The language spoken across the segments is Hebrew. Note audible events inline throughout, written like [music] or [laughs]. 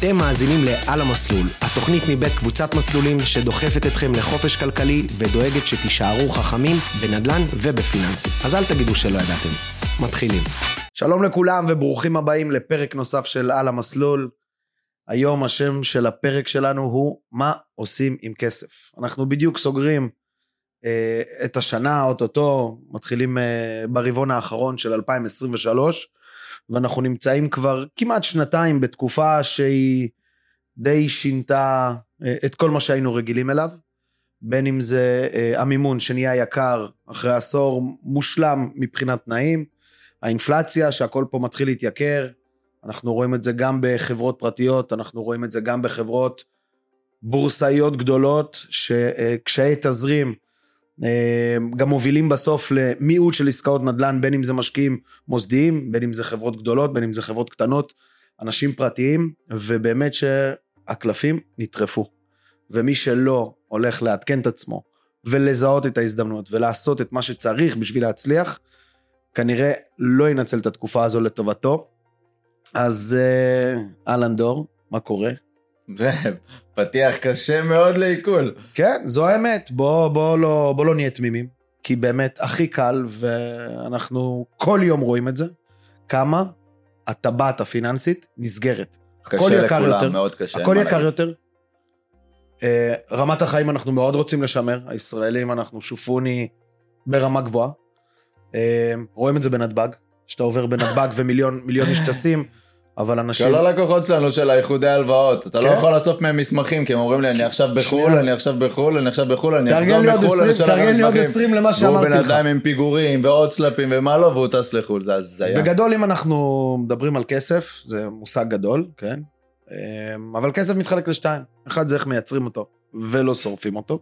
אתם מאזינים ל"על המסלול", התוכנית מבית קבוצת מסלולים שדוחפת אתכם לחופש כלכלי ודואגת שתישארו חכמים בנדל"ן ובפיננסים. אז אל תגידו שלא ידעתם. מתחילים. שלום לכולם וברוכים הבאים לפרק נוסף של "על המסלול". היום השם של הפרק שלנו הוא מה עושים עם כסף. אנחנו בדיוק סוגרים אה, את השנה, אוטוטו, מתחילים אה, ברבעון האחרון של 2023, ואנחנו נמצאים כבר כמעט שנתיים בתקופה שהיא די שינתה אה, את כל מה שהיינו רגילים אליו, בין אם זה אה, המימון שנהיה יקר אחרי עשור מושלם מבחינת תנאים, האינפלציה שהכל פה מתחיל להתייקר, אנחנו רואים את זה גם בחברות פרטיות, אנחנו רואים את זה גם בחברות בורסאיות גדולות, שקשיי תזרים אה, גם מובילים בסוף למיעוט של עסקאות נדל"ן, בין אם זה משקיעים מוסדיים, בין אם זה חברות גדולות, בין אם זה חברות קטנות, אנשים פרטיים, ובאמת שהקלפים נטרפו. ומי שלא הולך לעדכן את עצמו ולזהות את ההזדמנות ולעשות את מה שצריך בשביל להצליח, כנראה לא ינצל את התקופה הזו לטובתו. אז אה, אהלן דור, מה קורה? זה פתיח קשה מאוד לעיכול. כן, זו האמת, בוא, בוא, לא, בוא לא נהיה תמימים, כי באמת הכי קל, ואנחנו כל יום רואים את זה, כמה הטבעת הפיננסית נסגרת. קשה לכולם, יותר, מאוד קשה. הכל יקר יותר. אה, רמת החיים אנחנו מאוד רוצים לשמר, הישראלים אנחנו שופוני ברמה גבוהה. אה, רואים את זה בנתב"ג, שאתה עובר בנתב"ג ומיליון איש טסים. אבל אנשים... כל הלקוחות שלנו של האיחודי הלוואות, אתה לא כן? לא יכול לאסוף מהם מסמכים, כי הם אומרים לי, אני עכשיו בחו"ל, אני עכשיו בחו"ל, אני עכשיו בחו"ל, אני אחזור בחו"ל, אני שולח מסמכים. תארגן לי עוד 20 למה שאמרתי לך. והוא בן אדם עם פיגורים ועוד סלפים ומה לא, והוא טס לחו"ל, זה הזיה. אז בגדול, אם אנחנו מדברים על כסף, זה מושג גדול, כן? אמ, אבל כסף מתחלק לשתיים. אחד זה איך מייצרים אותו ולא שורפים אותו,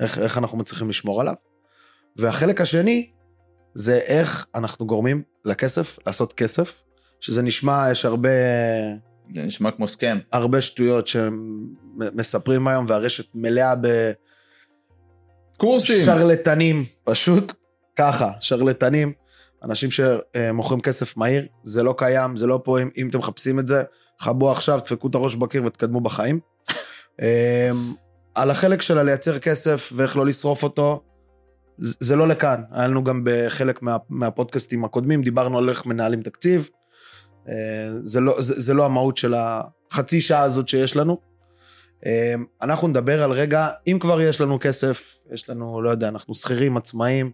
איך, איך אנחנו מצליחים לשמור עליו. והחלק השני, זה איך אנחנו גורמים לכסף לעשות כסף שזה נשמע, יש הרבה... זה נשמע כמו סכם. הרבה שטויות שמספרים היום, והרשת מלאה ב... קורסים. שרלטנים, פשוט ככה, שרלטנים. אנשים שמוכרים כסף מהיר, זה לא קיים, זה לא פה, אם, אם אתם מחפשים את זה, חבו עכשיו, דפקו את הראש בקיר ותקדמו בחיים. אמ, על החלק של לייצר כסף ואיך לא לשרוף אותו, זה לא לכאן. היה לנו גם בחלק מה, מהפודקאסטים הקודמים, דיברנו על איך מנהלים תקציב, זה לא, זה, זה לא המהות של החצי שעה הזאת שיש לנו. אה, אנחנו נדבר על רגע, אם כבר יש לנו כסף, יש לנו, לא יודע, אנחנו שכירים, עצמאים,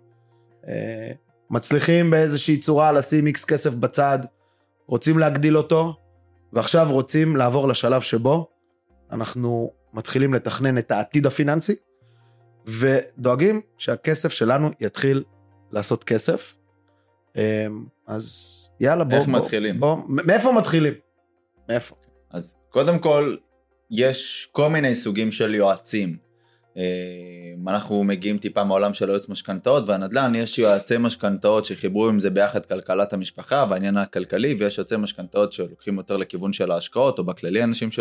אה, מצליחים באיזושהי צורה לשים איקס כסף בצד, רוצים להגדיל אותו, ועכשיו רוצים לעבור לשלב שבו אנחנו מתחילים לתכנן את העתיד הפיננסי, ודואגים שהכסף שלנו יתחיל לעשות כסף. אז יאללה, בוא. איך בוא, מתחילים? בוא, מאיפה מתחילים? מאיפה? אז קודם כל, יש כל מיני סוגים של יועצים. אה, אנחנו מגיעים טיפה מעולם של היועץ משכנתאות והנדל"ן, יש יועצי משכנתאות שחיברו עם זה ביחד כלכלת המשפחה והעניין הכלכלי, ויש יועצי משכנתאות שלוקחים יותר לכיוון של ההשקעות, או בכללי אנשים ש...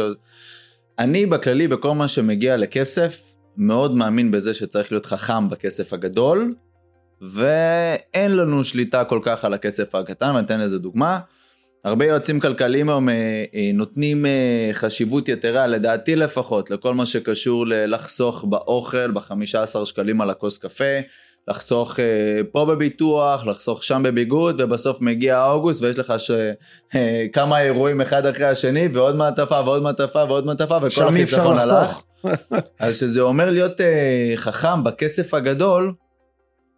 אני בכללי, בכל מה שמגיע לכסף, מאוד מאמין בזה שצריך להיות חכם בכסף הגדול, ואין לנו שליטה כל כך על הכסף הקטן, ואני אתן לזה דוגמה. הרבה יועצים כלכליים היום אה, אה, נותנים אה, חשיבות יתרה, לדעתי לפחות, לכל מה שקשור ללחסוך באוכל, ב-15 שקלים על הכוס קפה, לחסוך פה בביטוח, לחסוך שם בביגוד, ובסוף מגיע אוגוסט ויש לך ש... כמה אירועים אחד אחרי השני, ועוד מעטפה ועוד מעטפה ועוד מעטפה, וכל החיסכון הלך. אז שזה אומר להיות חכם בכסף הגדול,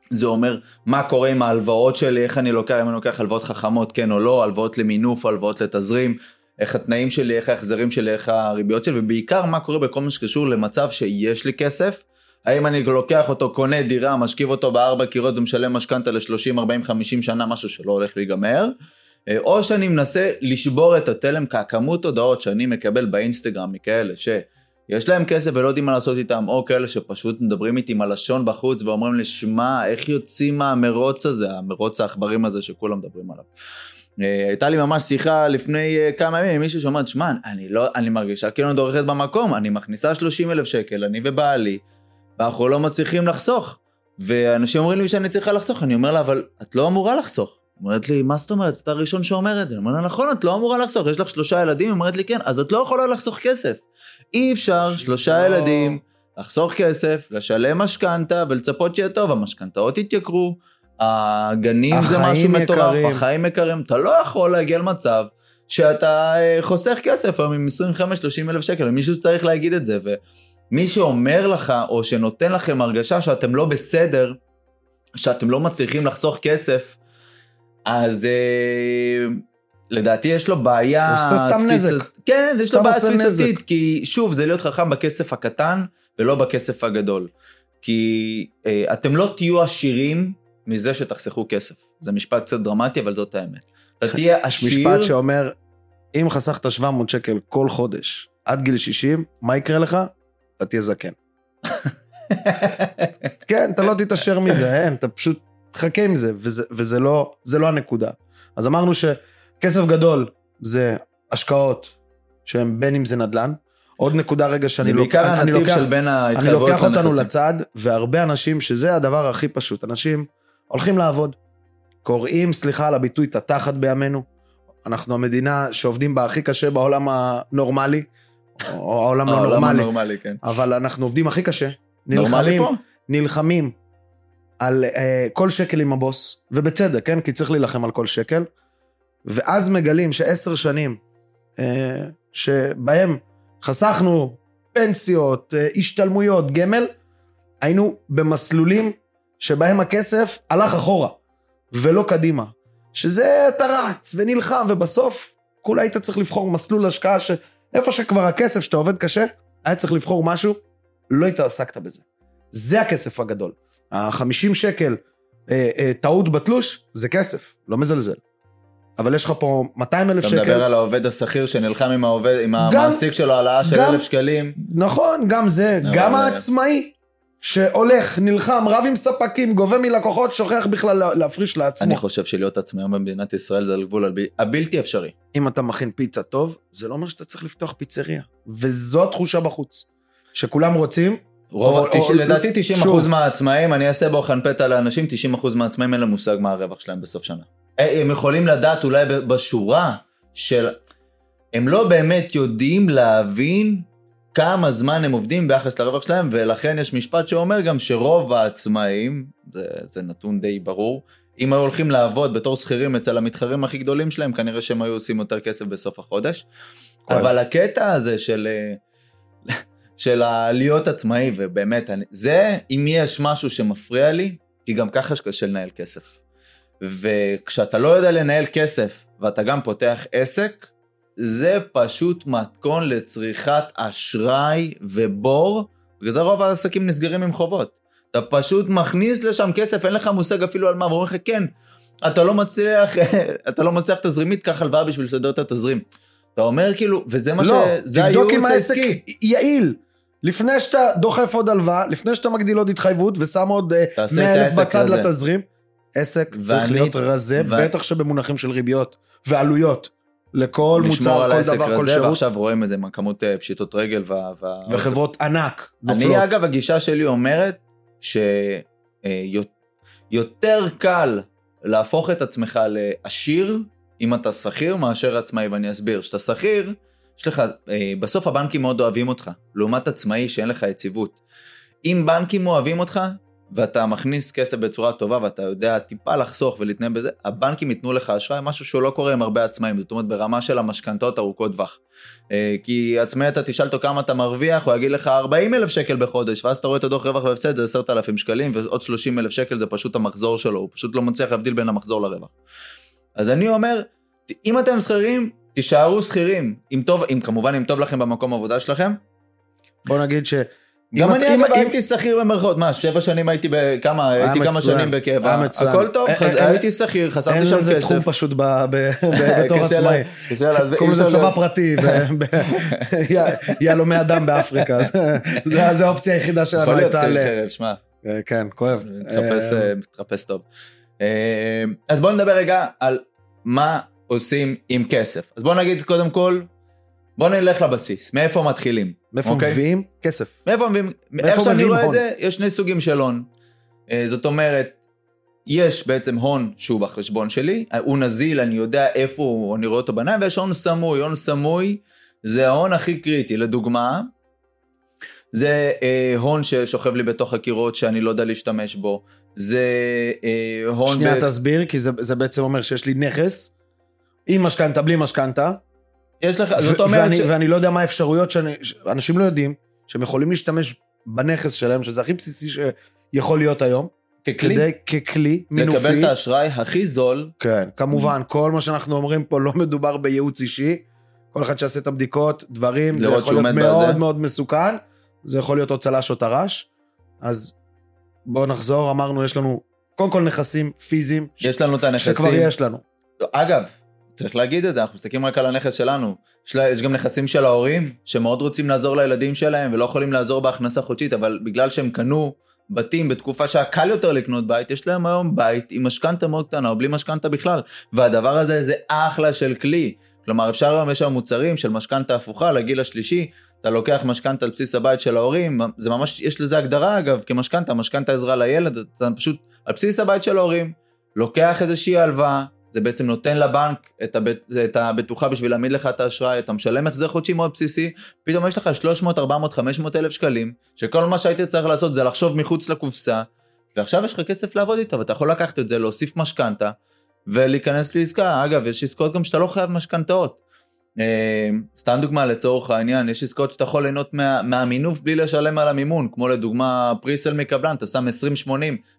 זה אומר מה קורה עם ההלוואות שלי, איך אני לוקח, אם אני לוקח הלוואות חכמות כן או לא, הלוואות למינוף, הלוואות לתזרים, איך התנאים שלי, איך ההחזרים שלי, איך הריביות שלי, ובעיקר מה קורה בכל מה שקשור למצב שיש לי כסף, האם אני לוקח אותו, קונה דירה, משכיב אותו בארבע קירות ומשלם משכנתה ל-30, 40, 50 שנה, משהו שלא הולך להיגמר, אה, או שאני מנסה לשבור את התלם, כי הכמות הודעות שאני מקבל באינסטגרם מכאלה ש... יש להם כסף ולא יודעים מה לעשות איתם, או כאלה שפשוט מדברים איתי עם הלשון בחוץ ואומרים לי, שמע, איך יוצאים מהמרוץ הזה, המרוץ העכברים הזה שכולם מדברים עליו. אה, הייתה לי ממש שיחה לפני אה, כמה ימים עם מישהו שאומר, שמע, אני לא, אני מרגישה כאילו אני דורכת במקום, אני מכניסה 30 אלף שקל, אני ובעלי, ואנחנו לא מצליחים לחסוך. ואנשים אומרים לי שאני צריכה לחסוך, אני אומר לה, אבל את לא אמורה לחסוך. אומרת לי, מה זאת אומרת? אתה הראשון שאומר את זה. אני אומר לה, נכון, את לא אמורה לחסוך, יש לך שלושה ילדים? היא אומרת לי, כן, אז את לא יכולה לחסוך כסף. אי אפשר, שלושה ילדים, לחסוך כסף, לשלם משכנתה ולצפות שיהיה טוב, המשכנתאות יתייקרו, הגנים זה משהו מטורף. החיים יקרים, אתה לא יכול להגיע למצב שאתה אה, חוסך כסף היום עם 25-30 אלף שקל, מישהו צריך להגיד את זה, ומי שאומר לך, או שנותן לכם הרגשה שאתם לא בסדר, שאתם לא מצליחים לחסוך כסף, אז אה, לדעתי יש לו בעיה... הוא עושה סתם תפיסת- נזק. כן, יש לו בעיה תפיסתית. כי שוב, זה להיות חכם בכסף הקטן ולא בכסף הגדול. כי אה, אתם לא תהיו עשירים מזה שתחסכו כסף. זה משפט קצת דרמטי, אבל זאת האמת. אתה [laughs] תהיה עשיר... משפט שאומר, אם חסכת 700 שקל כל חודש עד גיל 60, מה יקרה לך? אתה תהיה זקן. [laughs] כן, אתה לא תתעשר מזה, אין, אתה פשוט תחכה עם זה, וזה, וזה לא, זה לא הנקודה. אז אמרנו שכסף גדול זה השקעות, שהם בין אם זה נדל"ן. עוד נקודה רגע שאני לוק- אני לוקח- אני לוקח אותנו. לצד, והרבה אנשים, שזה הדבר הכי פשוט, אנשים הולכים לעבוד, קוראים, סליחה על הביטוי, את התחת בימינו. אנחנו המדינה שעובדים בה הכי קשה בעולם הנורמלי, או העולם לא העולם נורמלי, הנורמלי, כן. אבל אנחנו עובדים הכי קשה. נלחמים? נלחמים על uh, כל שקל עם הבוס, ובצדק, כן? כי צריך להילחם על כל שקל. ואז מגלים שעשר שנים uh, שבהם חסכנו פנסיות, uh, השתלמויות, גמל, היינו במסלולים שבהם הכסף הלך אחורה, ולא קדימה. שזה אתה רץ ונלחם, ובסוף כולה היית צריך לבחור מסלול השקעה שאיפה שכבר הכסף שאתה עובד קשה, היה צריך לבחור משהו, לא התעסקת בזה. זה הכסף הגדול. ה-50 שקל אה, אה, טעות בתלוש, זה כסף, לא מזלזל. אבל יש לך פה 200 אלף אתה שקל. מדבר על העובד השכיר שנלחם עם העובד, עם גם- המעסיק שלו העלאה של אלף שקלים. נכון, גם זה, גם העצמאי שהולך, נלחם, רב עם ספקים, גובה מלקוחות, שוכח בכלל לה- להפריש לעצמו. אני חושב שלהיות עצמאי במדינת ישראל זה על גבול הב- הבלתי אפשרי. אם אתה מכין פיצה טוב, זה לא אומר שאתה צריך לפתוח פיצריה. וזו התחושה בחוץ. שכולם רוצים, רוב, או- תש... או- לדעתי 90% שוב. מהעצמאים, אני אעשה בוחן פתע לאנשים, 90% מהעצמאים אין להם מושג מה הרווח שלהם בסוף שנה. אה, הם יכולים לדעת אולי בשורה של... הם לא באמת יודעים להבין כמה זמן הם עובדים ביחס לרווח שלהם, ולכן יש משפט שאומר גם שרוב העצמאים, זה, זה נתון די ברור, אם היו הולכים לעבוד בתור שכירים אצל המתחרים הכי גדולים שלהם, כנראה שהם היו עושים יותר כסף בסוף החודש. אבל הקטע הזה של... אה, [laughs] של להיות עצמאי, ובאמת, אני, זה, אם יש משהו שמפריע לי, כי גם ככה שקשה לנהל כסף. וכשאתה לא יודע לנהל כסף, ואתה גם פותח עסק, זה פשוט מתכון לצריכת אשראי ובור, בגלל זה רוב העסקים נסגרים עם חובות. אתה פשוט מכניס לשם כסף, אין לך מושג אפילו על מה, ואומרים לך, כן, אתה לא מצליח, [laughs] אתה לא מצליח תזרימית, קח הלוואה בשביל לסדר את התזרים. אתה אומר כאילו, וזה מה לא, ש... זה תבדוק אם העסק. יעיל. לפני שאתה דוחף עוד הלוואה, לפני שאתה מגדיל עוד התחייבות ושם עוד אה, תעשה 100 את אלף בצד רזה. לתזרים, עסק צריך ואני- להיות רזה, ו- בטח שבמונחים של ריביות ועלויות. לכל מוצר, כל דבר, כל רזה, שירות, ועכשיו רואים איזה כמות אה, פשיטות רגל וה... וה- וחברות ענק נופלות. אני אגב, הגישה שלי אומרת שיותר קל להפוך את עצמך לעשיר אם אתה שכיר מאשר עצמאי, ואני אסביר. כשאתה שכיר, יש לך, אה, בסוף הבנקים מאוד אוהבים אותך, לעומת עצמאי שאין לך יציבות. אם בנקים אוהבים אותך, ואתה מכניס כסף בצורה טובה ואתה יודע טיפה לחסוך ולהתנהל בזה, הבנקים ייתנו לך אשראי, משהו שהוא לא קורה עם הרבה עצמאים, זאת אומרת ברמה של המשכנתאות ארוכות טווח. אה, כי עצמאי אתה תשאל אותו כמה אתה מרוויח, הוא יגיד לך 40 אלף שקל בחודש, ואז אתה רואה את הדוח רווח והפסד זה 10,000 שקלים, ועוד 30 אלף שקל זה פשוט המחזור שלו, הוא פשוט לא מצליח להבדיל בין המחזור לרווח. אז אני אומר, אם אתם שכירים, תישארו שכירים, אם טוב, אם כמובן אם טוב לכם במקום עבודה שלכם. בוא נגיד ש... גם אני אם- הייתי שכיר במרכאות, מה, שבע שנים הייתי בכמה, הייתי כמה שנים בקבע. הכל טוב, אין- אין- הייתי שכיר, חסרתי אין שם לזה תחום כסף. פשוט ב- ב- [laughs] ב- בתור עצמאי. קוראים לזה צבא פרטי, [laughs] יהלומי אדם באפריקה, זה האופציה היחידה שלנו יכול להיות הייתה שכיר ל... חרב, שמע. אה, כן, כואב. מתחפש, אה, אה, טוב. אז בואו נדבר רגע על מה עושים עם כסף. אז בואו נגיד קודם כל, בואו נלך לבסיס, מאיפה מתחילים? מאיפה אוקיי? מביאים? כסף. מאיפה מביאים? איך שאני רואה את? זה, יש שני סוגים של הון. אה, זאת אומרת, יש בעצם הון שהוא בחשבון שלי, הוא נזיל, אני יודע איפה הוא, אני רואה אותו בעיניים, ויש הון סמוי, הון סמוי זה ההון הכי קריטי. לדוגמה, זה אה, הון ששוכב לי בתוך הקירות שאני לא יודע להשתמש בו. זה אה, הון... שנייה, ב... תסביר, כי זה, זה בעצם אומר שיש לי נכס, עם משכנתה, בלי משכנתה. יש לך, זאת אומרת ואני, ש... ואני לא יודע מה האפשרויות שאנשים לא יודעים, שהם יכולים להשתמש בנכס שלהם, שזה הכי בסיסי שיכול להיות היום. ככלי? כדי, ככלי מינופי. לקבל את האשראי הכי זול. כן, כמובן, כל מה שאנחנו אומרים פה לא מדובר בייעוץ אישי. כל אחד שיעשה את הבדיקות, דברים, זה יכול להיות מאוד בזה. מאוד מסוכן, זה יכול להיות או צל"ש או טר"ש. אז בואו נחזור, אמרנו, יש לנו קודם כל נכסים פיזיים. יש לנו את הנכסים. שכבר יש לנו. אגב, צריך להגיד את זה, אנחנו מסתכלים רק על הנכס שלנו. יש, לה, יש גם נכסים של ההורים, שמאוד רוצים לעזור לילדים שלהם ולא יכולים לעזור בהכנסה חודשית, אבל בגלל שהם קנו בתים בתקופה שהיה קל יותר לקנות בית, יש להם היום בית עם משכנתה מאוד קטנה או בלי משכנתה בכלל. והדבר הזה זה אחלה של כלי. כלומר, אפשר היום, יש היום מוצרים של משכנתה הפוכה לגיל השלישי, אתה לוקח משכנתה על בסיס הבית של ההורים, זה ממש, יש לזה הגדרה אגב, כמשכנתה, משכנתה עזרה לילד, אתה פשוט על בסיס הבית של ההורים, לוקח איזושהי הלוואה, זה בעצם נותן לבנק את, הבט, את הבטוחה בשביל להעמיד לך את האשראי, אתה משלם החזר חודשי מאוד בסיסי, פתאום יש לך 300, 400, 500 אלף שקלים, שכל מה שהיית צריך לעשות זה לחשוב מחוץ לקופסה, ועכשיו יש לך כסף לעבוד איתו, ואתה יכול לקחת את זה, להוסיף משכנתה, ולהיכנס לעסקה. אגב, יש עסקאות גם שאתה לא חייב משכנתאות. אה, סתם דוגמה לצורך העניין, יש עסקאות שאתה יכול ליהנות מה, מהמינוף בלי לשלם על המימון, כמו לדוגמה פריסל מקבלן, אתה שם 20-80,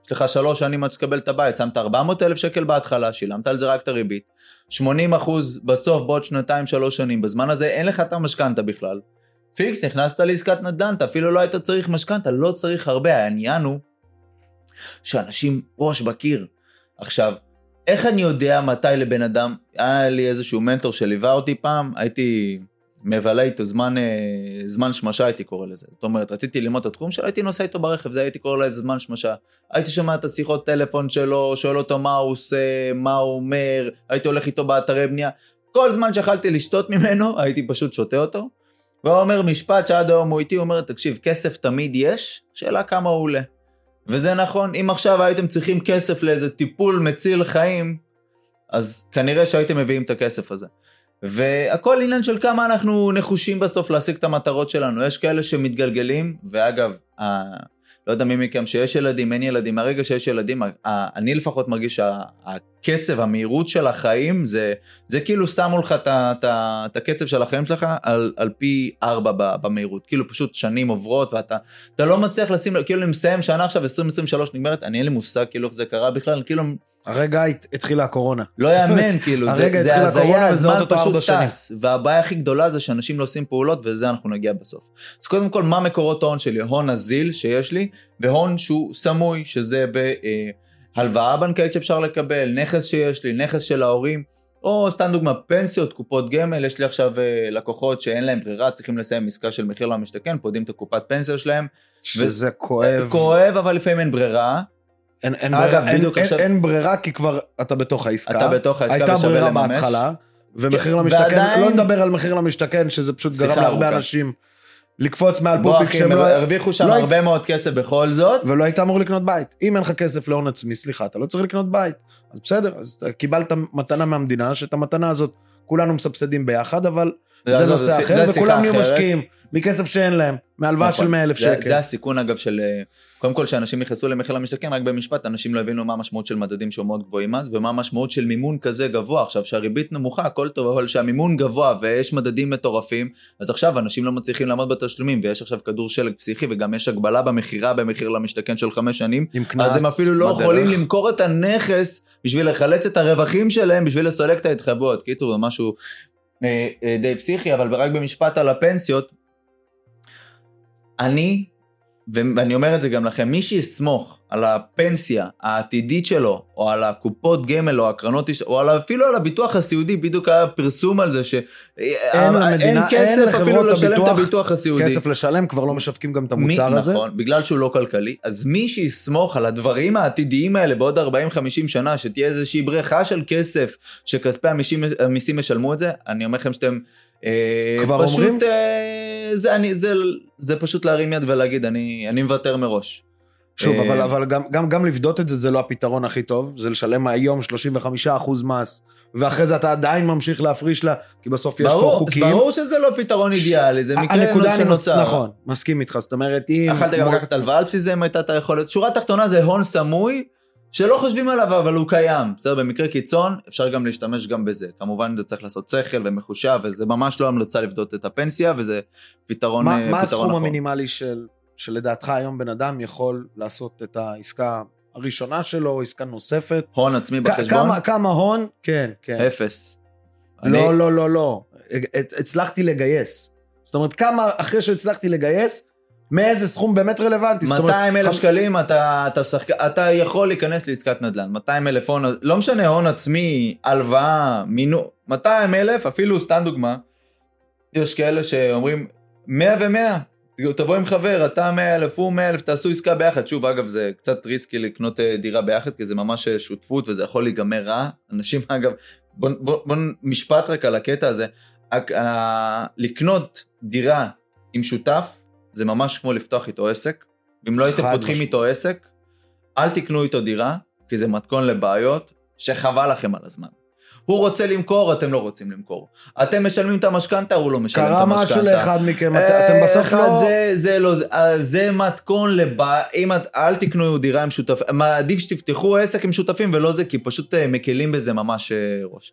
יש לך שלוש שנים עד שתקבל את הבית, שמת 400 אלף שקל בהתחלה, שילמת על זה רק את הריבית, 80 אחוז בסוף בעוד שנתיים שלוש שנים, בזמן הזה אין לך את המשכנתה בכלל. פיקס, נכנסת לעסקת נדל"ן, אתה אפילו לא היית צריך משכנתה, לא צריך הרבה, העניין הוא שאנשים ראש בקיר. עכשיו, איך אני יודע מתי לבן אדם, היה לי איזשהו מנטור שליווה אותי פעם, הייתי מבלה איתו זמן, אה, זמן שמשה הייתי קורא לזה. זאת אומרת, רציתי ללמוד את התחום שלו, הייתי נוסע איתו ברכב, זה הייתי קורא לזה זמן שמשה. הייתי שומע את השיחות טלפון שלו, שואל אותו מה הוא עושה, מה הוא אומר, הייתי הולך איתו באתרי בנייה. כל זמן שיכלתי לשתות ממנו, הייתי פשוט שותה אותו. והוא אומר משפט שעד היום הוא איתי, הוא אומר, תקשיב, כסף תמיד יש, שאלה כמה הוא עולה. וזה נכון, אם עכשיו הייתם צריכים כסף לאיזה טיפול מציל חיים, אז כנראה שהייתם מביאים את הכסף הזה. והכל עניין של כמה אנחנו נחושים בסוף להשיג את המטרות שלנו. יש כאלה שמתגלגלים, ואגב, לא יודע מי מכם שיש ילדים, אין ילדים, מהרגע שיש ילדים, אני לפחות מרגיש שהקצב, המהירות של החיים, זה, זה כאילו שמו לך את הקצב של החיים שלך על, על פי ארבע במהירות. כאילו פשוט שנים עוברות ואתה לא מצליח לשים, כאילו אני מסיים שנה עכשיו 2023 נגמרת, אני אין לי מושג כאילו איך זה קרה בכלל, כאילו... הרגע התחילה הקורונה. לא יאמן, [laughs] כאילו, זה, זה הזיה, הזמן פשוט טס. והבעיה הכי גדולה זה שאנשים לא עושים פעולות, ולזה אנחנו נגיע בסוף. אז קודם כל, מה מקורות ההון שלי? הון נזיל שיש לי, והון שהוא סמוי, שזה בהלוואה בנקאית שאפשר לקבל, נכס שיש לי, נכס של ההורים, או סתם דוגמא, פנסיות, קופות גמל, יש לי עכשיו אה, לקוחות שאין להם ברירה, צריכים לסיים עסקה של מחיר למשתכן, פודים את הקופת פנסיה שלהם. שזה ו... כואב. כואב, אבל לפעמים אין ברירה. אין, אין, אגב, ברירה, אין, עכשיו... אין, אין ברירה כי כבר אתה בתוך העסקה. אתה בתוך העסקה לממש. הייתה ברירה בהתחלה, ומחיר כן, למשתכן, ועדיין... לא נדבר על מחיר למשתכן, שזה פשוט גרם להרבה אנשים לקפוץ מעל פופיק שהם לא... הרוויחו שם לא הרבה היית... מאוד כסף בכל זאת. ולא היית אמור לקנות בית. אם אין לך כסף להון עצמי, סליחה, אתה לא צריך לקנות בית. אז בסדר, אז קיבלת מתנה מהמדינה, שאת המתנה הזאת כולנו מסבסדים ביחד, אבל זה, זה נושא אחר, וכולם נהיו משקיעים מכסף שאין להם, מהלוואה נכון. של 100 אלף שקל. זה הסיכון אגב של, אה, קודם כל שאנשים נכנסו למחיר למשתכן, רק במשפט, אנשים לא הבינו מה המשמעות של מדדים שהיו מאוד גבוהים אז, ומה המשמעות של מימון כזה גבוה. עכשיו שהריבית נמוכה, הכל טוב, אבל שהמימון גבוה ויש מדדים מטורפים, אז עכשיו אנשים לא מצליחים לעמוד בתשלומים, ויש עכשיו כדור שלג פסיכי, וגם יש הגבלה במכירה במחיר למשתכן של חמש שנים, אז הם אפילו לא בדרך. יכולים למכור את הנכס בשביל לחלץ את הרווחים שלהם, בשביל לסולק את ההתחייבויות. קיצור, זה משהו די פסיכי, אבל רק במשפט על הפנסיות, אני, ואני אומר את זה גם לכם, מי שיסמוך על הפנסיה העתידית שלו, או על הקופות גמל, או הקרנות, או על, אפילו על הביטוח הסיעודי, בדיוק היה פרסום על זה שאין למדינה, אין כסף אין אפילו לשלם את הביטוח הסיעודי. כסף לשלם, כבר לא משווקים גם את המוצר מי, הזה. נכון, בגלל שהוא לא כלכלי, אז מי שיסמוך על הדברים העתידיים האלה בעוד 40-50 שנה, שתהיה איזושהי בריכה של כסף, שכספי המיסים ישלמו את זה, אני אומר לכם שאתם... אה, כבר פשוט, אומרים? אה, זה, אני, זה, זה פשוט להרים יד ולהגיד, אני, אני מוותר מראש. שוב, אבל, אבל גם, גם, גם לבדות את זה, זה לא הפתרון הכי טוב, זה לשלם היום 35% מס, ואחרי זה אתה עדיין ממשיך להפריש לה, כי בסוף יש ברור, פה חוקים. ברור שזה לא פתרון אידיאלי, זה מקרה שנוצר. נכון, מסכים איתך, זאת אומרת, אם... יכלת גם לקחת הלוואה על בסיס זה אם הייתה את היכולת. שורה תחתונה זה הון סמוי, שלא חושבים עליו, אבל הוא קיים. בסדר, במקרה קיצון, אפשר גם להשתמש גם בזה. כמובן זה צריך לעשות שכל ומחושב, וזה ממש לא המלצה לבדות את הפנסיה, וזה פתרון, מה, פתרון מה הסכום נכון. המינימלי של, שלדעתך היום בן אדם יכול לעשות את העסקה הראשונה שלו, עסקה נוספת? הון עצמי בחשבון? כמה, כמה הון? כן, כן. אפס. לא, אני- לא, לא, לא. הצלחתי לגייס. זאת אומרת, כמה אחרי שהצלחתי לגייס, מאיזה סכום באמת רלוונטי? זאת אומרת, 200 אלף שקלים אתה, אתה, שחק... אתה יכול להיכנס לעסקת נדל"ן, 200 אלף הון, לא משנה הון עצמי, הלוואה, מינו, 200 אלף, אפילו סתם דוגמה, יש כאלה שאומרים 100 ו-100, תבוא עם חבר, אתה 100 אלף, הוא 100 אלף, תעשו עסקה ביחד, שוב אגב זה קצת ריסקי לקנות אה, דירה ביחד, כי זה ממש אה, שותפות וזה יכול להיגמר רע, אנשים [laughs] אגב, בוא, בוא, בוא משפט רק על הקטע הזה, לקנות דירה עם שותף, זה ממש כמו לפתוח איתו עסק. אם לא הייתם פותחים משמעית. איתו עסק, אל תקנו איתו דירה, כי זה מתכון לבעיות שחבל לכם על הזמן. הוא רוצה למכור, אתם לא רוצים למכור. אתם משלמים את המשכנתה, הוא לא משלם את קרה המשכנתה. משהו לאחד מכם, אה, אתם בסוף אחד לא... זה, זה לא, זה, אה, מתכון לבעיה, אל תקנו דירה עם שותפים, עדיף שתפתחו עסק עם שותפים ולא זה, כי פשוט אה, מקלים בזה ממש אה, ראש.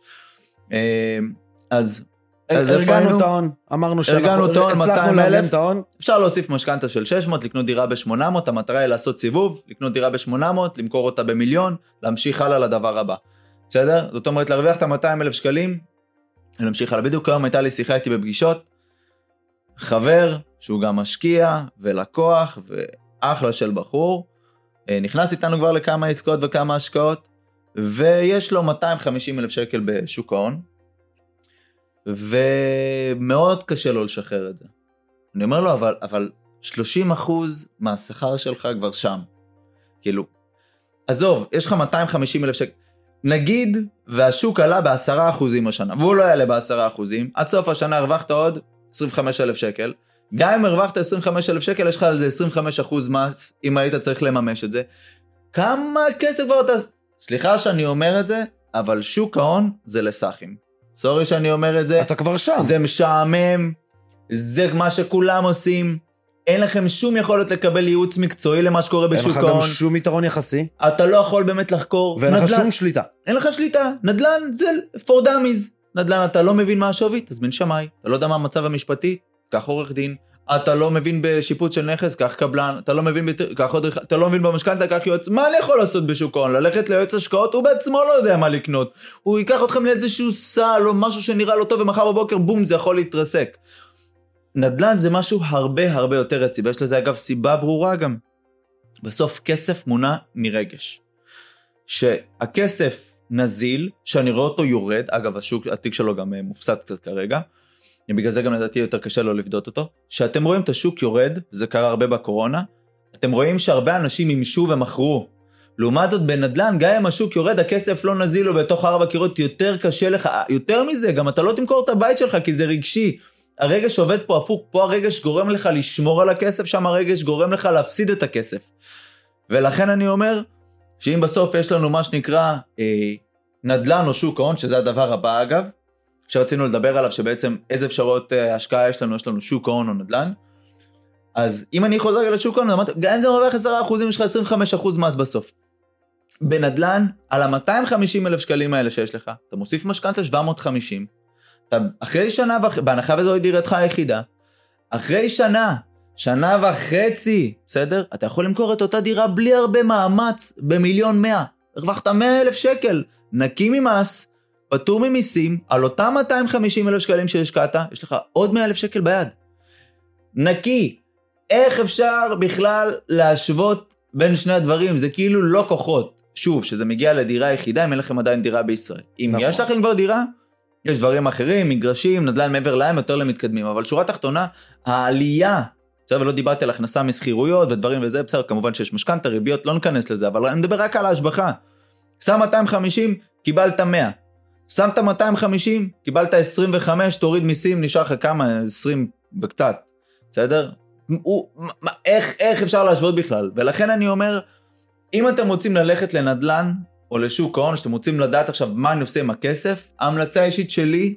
אז הרגענו? את ההון, אמרנו ההון, הצלחנו 200,000. לארגן את ההון. אפשר להוסיף משכנתה של 600, לקנות דירה ב-800, המטרה היא לעשות סיבוב, לקנות דירה ב-800, למכור אותה במיליון, להמשיך הלאה לדבר הבא. בסדר? זאת אומרת, להרוויח את ה-200 אלף שקלים, ולהמשיך הלאה. בדיוק היום הייתה לי שיחה איתי בפגישות, חבר, שהוא גם משקיע ולקוח, ואחלה של בחור, אה, נכנס איתנו כבר לכמה עסקאות וכמה השקעות, ויש לו 250 אלף שקל בשוק ההון, ומאוד קשה לו לשחרר את זה. אני אומר לו, אבל, אבל 30 אחוז מהשכר שלך כבר שם. כאילו, עזוב, יש לך 250 אלף שקל. נגיד והשוק עלה בעשרה אחוזים השנה, והוא לא יעלה בעשרה אחוזים, עד סוף השנה הרווחת עוד 25 אלף שקל. גם אם הרווחת 25 אלף שקל, יש לך על זה 25 אחוז מס, אם היית צריך לממש את זה. כמה כסף כבר אתה... סליחה שאני אומר את זה, אבל שוק ההון זה לסאחים. סורי שאני אומר את זה. אתה כבר שם. זה משעמם, זה מה שכולם עושים. אין לכם שום יכולת לקבל ייעוץ מקצועי למה שקורה אין בשוק לך גם ההון. שום יתרון יחסי, אתה לא יכול באמת לחקור. ואין לך נדל"ן. שום שליטה. אין לך שליטה. נדל"ן זה for dummies. נדל"ן אתה לא מבין מה השווי, תזמין שמאי. אתה לא יודע מה המצב המשפטי, קח עורך דין. אתה לא מבין בשיפוץ של נכס, קח קבלן. אתה לא מבין, בת... קח עוד... אתה לא מבין במשכנתה, קח יועץ. מה אני יכול לעשות בשוק ההון? ללכת ליועץ השקעות? הוא בעצמו לא יודע מה לקנות. הוא ייקח אתכם לאיזשהו סל או משהו שנראה לו טוב ומחר בבוקר בום זה יכול להתרסק. נדל"ן זה משהו הרבה הרבה יותר יציב, יש לזה אגב סיבה ברורה גם. בסוף כסף מונע מרגש. שהכסף נזיל, שאני רואה אותו יורד, אגב השוק, התיק שלו גם אה, מופסד קצת כרגע, בגלל זה גם לדעתי יותר קשה לו לבדות אותו, שאתם רואים את השוק יורד, זה קרה הרבה בקורונה, אתם רואים שהרבה אנשים מימשו ומכרו. לעומת זאת בנדל"ן, גם אם השוק יורד, הכסף לא נזיל לו בתוך ארבע קירות, יותר קשה לך, יותר מזה, גם אתה לא תמכור את הבית שלך כי זה רגשי. הרגש עובד פה הפוך, פה הרגש גורם לך לשמור על הכסף, שם הרגש גורם לך להפסיד את הכסף. ולכן אני אומר, שאם בסוף יש לנו מה שנקרא אה, נדל"ן או שוק ההון, שזה הדבר הבא אגב, שרצינו לדבר עליו, שבעצם איזה אפשרויות אה, השקעה יש לנו, יש לנו שוק ההון או נדל"ן. אז אם אני חוזר לשוק ההון, אמרתי, גם אם זה מרוויח 10% יש לך 25% מס בסוף. בנדל"ן, על ה-250 אלף שקלים האלה שיש לך, אתה מוסיף משכנתה 750, אתה אחרי שנה וחצי, בהנחה וזוהי דירתך היחידה, אחרי שנה, שנה וחצי, בסדר? אתה יכול למכור את אותה דירה בלי הרבה מאמץ, במיליון מאה. הרווחת 100 אלף שקל, נקי ממס, פטור ממיסים, על אותם 250 אלף שקלים שהשקעת, יש לך עוד 100 אלף שקל ביד. נקי. איך אפשר בכלל להשוות בין שני הדברים? זה כאילו לא כוחות. שוב, שזה מגיע לדירה יחידה, אם אין לכם עדיין דירה בישראל. אם נכון. יש לכם כבר דירה, יש דברים אחרים, מגרשים, נדל"ן מעבר לים, יותר למתקדמים. אבל שורה תחתונה, העלייה, בסדר, ולא דיברתי על הכנסה משכירויות ודברים וזה, בסדר, כמובן שיש משכנתה, ריביות, לא ניכנס לזה, אבל אני מדבר רק על ההשבחה. שם 250, קיבלת 100. שמת 250, קיבלת 25, תוריד מיסים, נשאר לך כמה? 20 וקצת, בסדר? הוא, מה, איך, איך אפשר להשוות בכלל? ולכן אני אומר, אם אתם רוצים ללכת לנדל"ן או לשוק ההון, שאתם רוצים לדעת עכשיו מה אני עושה עם הכסף, ההמלצה האישית שלי,